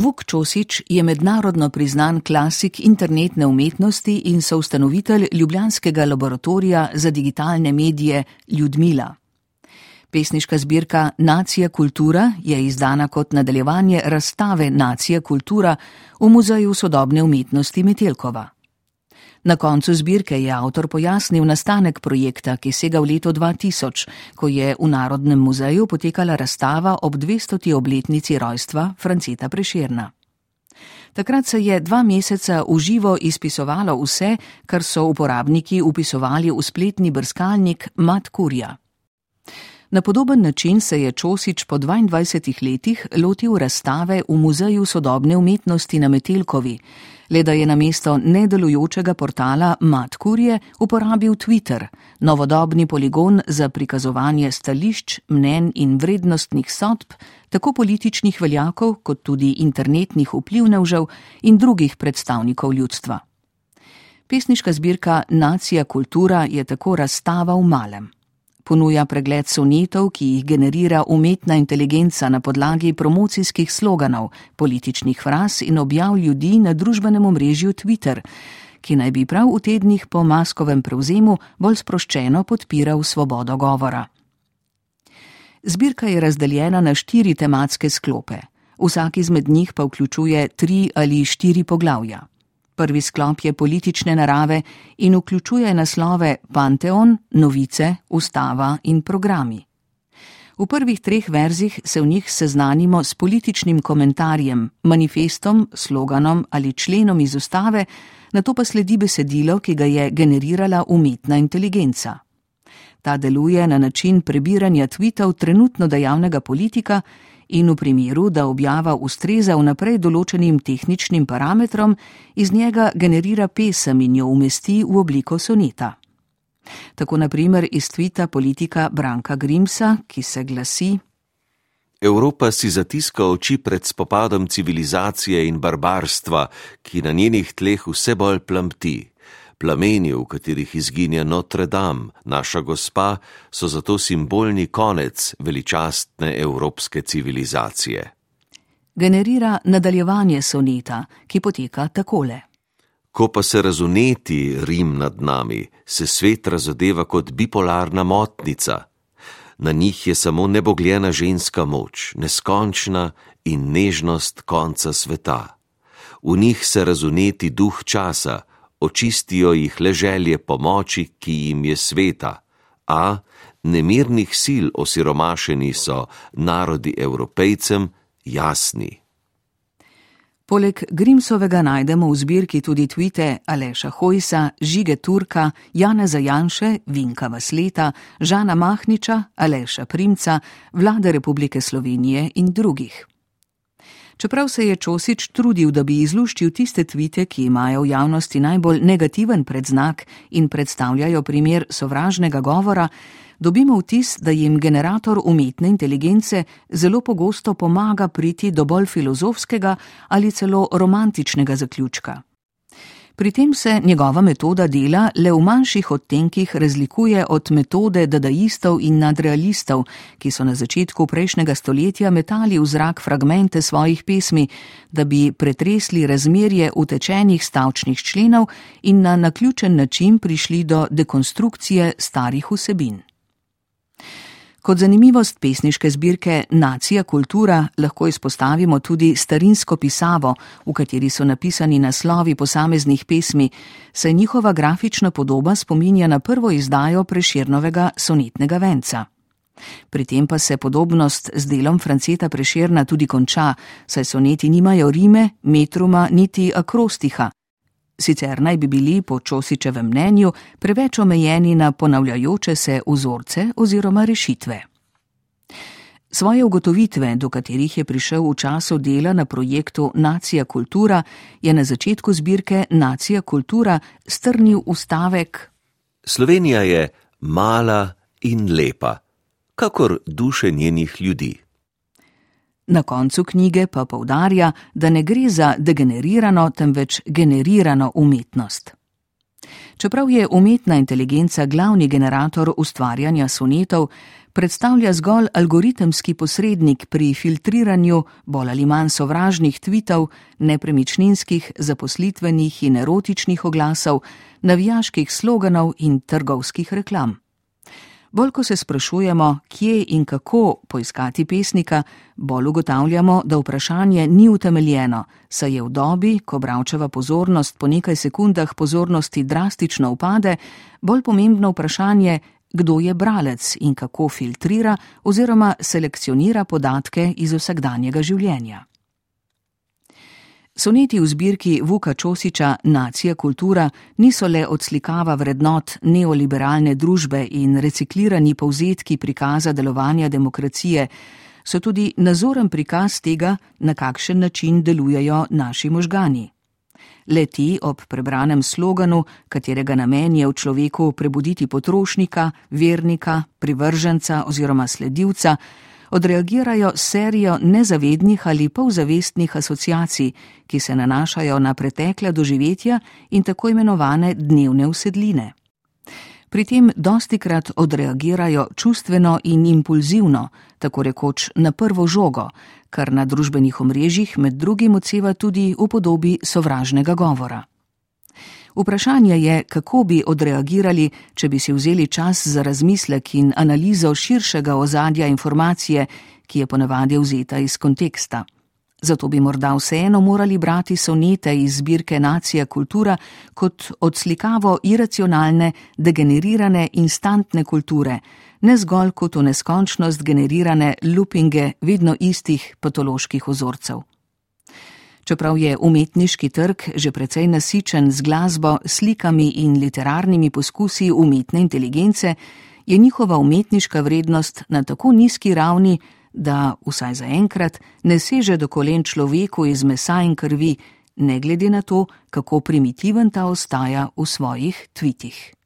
Vuk Čosič je mednarodno priznan klasik internetne umetnosti in soustanovitelj Ljubljanskega laboratorija za digitalne medije Ljudmila. Pesniška zbirka Nacija kultura je izdana kot nadaljevanje razstave Nacija kultura v Muzeju sodobne umetnosti Metelkova. Na koncu zbirke je avtor pojasnil nastanek projekta, ki sega v leto 2000, ko je v Narodnem muzeju potekala razstava ob 200. obletnici rojstva Franceta Preširna. Takrat se je dva meseca v živo izpisovalo vse, kar so uporabniki upisovali v spletni brskalnik Matkurja. Na podoben način se je Čosič po 22 letih lotil razstave v Muzeju sodobne umetnosti na Metelkovi, le da je na mesto nedelujočega portala Matkurje uporabil Twitter, novodobni poligon za prikazovanje stališč, mnen in vrednostnih sodb, tako političnih veljakov kot tudi internetnih vplivnežev in drugih predstavnikov ljudstva. Pesniška zbirka Nacija kultura je tako razstava v malem ponuja pregled sonetov, ki jih generira umetna inteligenca na podlagi promocijskih sloganov, političnih fraz in objav ljudi na družbenem omrežju Twitter, ki naj bi prav v tednih po maskovem prevzemu bolj sproščeno podpiral svobodo govora. Zbirka je razdeljena na štiri tematske sklope, vsak izmed njih pa vključuje tri ali štiri poglavja. Prvi sklop je politične narave in vključuje naslove Panteon, Novice, Ustava in programi. V prvih treh verzih se v njih seznanimo s političnim komentarjem, manifestom, sloganom ali členom iz ustave, na to pa sledi besedilo, ki ga je generirala umetna inteligenca. Ta deluje na način prebiranja tweetov trenutno dejavnega politika in v primeru, da objava ustreza vnaprej določenim tehničnim parametrom, iz njega generira pesem in jo umesti v obliko soneta. Tako naprimer iz tvita politika Branka Grimsa, ki se glasi: Evropa si zatiska oči pred spopadom civilizacije in barbarstva, ki na njenih tleh vse bolj plamti. Plameni, v katerih izginja Notre Dame, naša gospa, so zato simbolni konec veličastne evropske civilizacije. Generira nadaljevanje soneta, ki poteka takole. Ko pa se razuneti Rim nad nami, se svet razodeva kot bipolarna motnica. Na njih je samo nebogljena ženska moč, neskončna in nežnost konca sveta. V njih se razuneti duh časa, očistijo jih le želje pomoči, ki jim je sveta, a nemirnih sil osiromašeni so narodi evropejcem jasni. Poleg Grimsovega najdemo v zbirki tudi tvite Aleša Hojsa, Žige Turka, Jana Zajanše, Vinka Vasleta, Žana Mahniča, Aleša Primca, Vlade Republike Slovenije in drugih. Čeprav se je Čosič trudil, da bi izluščil tiste tvite, ki imajo v javnosti najbolj negativen predznak in predstavljajo primer sovražnega govora, dobimo vtis, da jim generator umetne inteligence zelo pogosto pomaga priti do bolj filozofskega ali celo romantičnega zaključka. Pri tem se njegova metoda dela le v manjših odtenkih razlikuje od metode dadaistov in nadrealistov, ki so na začetku prejšnjega stoletja metali v zrak fragmente svojih pesmi, da bi pretresli razmerje utečenih stavčnih členov in na naključen način prišli do dekonstrukcije starih vsebin. Kot zanimivost pesniške zbirke Nacija kultura lahko izpostavimo tudi starinsko pisavo, v kateri so napisani naslovi posameznih pesmi, saj njihova grafična podoba spominja na prvo izdajo preširnovega sonetnega venca. Pri tem pa se podobnost z delom Franceta Preširna tudi konča, saj soneti nimajo rime, metruma niti akrostiha, sicer naj bi bili po Čosičevem mnenju preveč omejeni na ponavljajoče se vzorce oziroma rešitve. Svoje ugotovitve, do katerih je prišel v času dela na projektu Nacija kultura, je na začetku zbirke Nacija kultura strnil ustavek: Slovenija je mala in lepa, kakor duše njenih ljudi. Na koncu knjige pa povdarja, da ne gre za degenerirano, temveč generirano umetnost. Čeprav je umetna inteligenca glavni generator ustvarjanja sonetov, predstavlja zgolj algoritemski posrednik pri filtriranju bolj ali manj sovražnih tvitev, nepremičninskih, zaposlitvenih in erotičnih oglasov, navijaških sloganov in trgovskih reklam. Bolj ko se sprašujemo, kje in kako poiskati pesnika, bolj ugotavljamo, da vprašanje ni utemeljeno, saj je v dobi, ko bravčeva pozornost po nekaj sekundah pozornosti drastično upade, bolj pomembno vprašanje, kdo je bralec in kako filtrira oziroma selekcionira podatke iz vsakdanjega življenja. Soneti v zbirki Vuka Čosiča Nacija kultura niso le odslikava vrednot neoliberalne družbe in reciklirani povzetki prikaza delovanja demokracije, so tudi nazoren prikaz tega, na kakšen način delujejo naši možgani. Leti ob prebranem sloganu, katerega namen je v človeku prebuditi potrošnika, vernika, privrženca oziroma sledilca, odreagirajo serijo nezavednih ali polzavestnih asociacij, ki se nanašajo na pretekle doživetja in tako imenovane dnevne usedline. Pri tem dostikrat odreagirajo čustveno in impulzivno, tako rekoč na prvo žogo, kar na družbenih omrežjih med drugim odseva tudi v podobi sovražnega govora. Vprašanje je, kako bi odreagirali, če bi si vzeli čas za razmislek in analizo širšega ozadja informacije, ki je ponavadi vzeta iz konteksta. Zato bi morda vseeno morali brati sonete iz zbirke Nacija kultura kot odslikavo iracionalne, degenerirane, instantne kulture, ne zgolj kot v neskončnost generirane lupinge vedno istih patoloških ozorcev. Čeprav je umetniški trg že precej nasičen z glasbo, slikami in literarnimi poskusi umetne inteligence, je njihova umetniška vrednost na tako nizki ravni, da vsaj zaenkrat ne seže do kolen človeku iz mesa in krvi, ne glede na to, kako primitiven ta ostaja v svojih tvitih.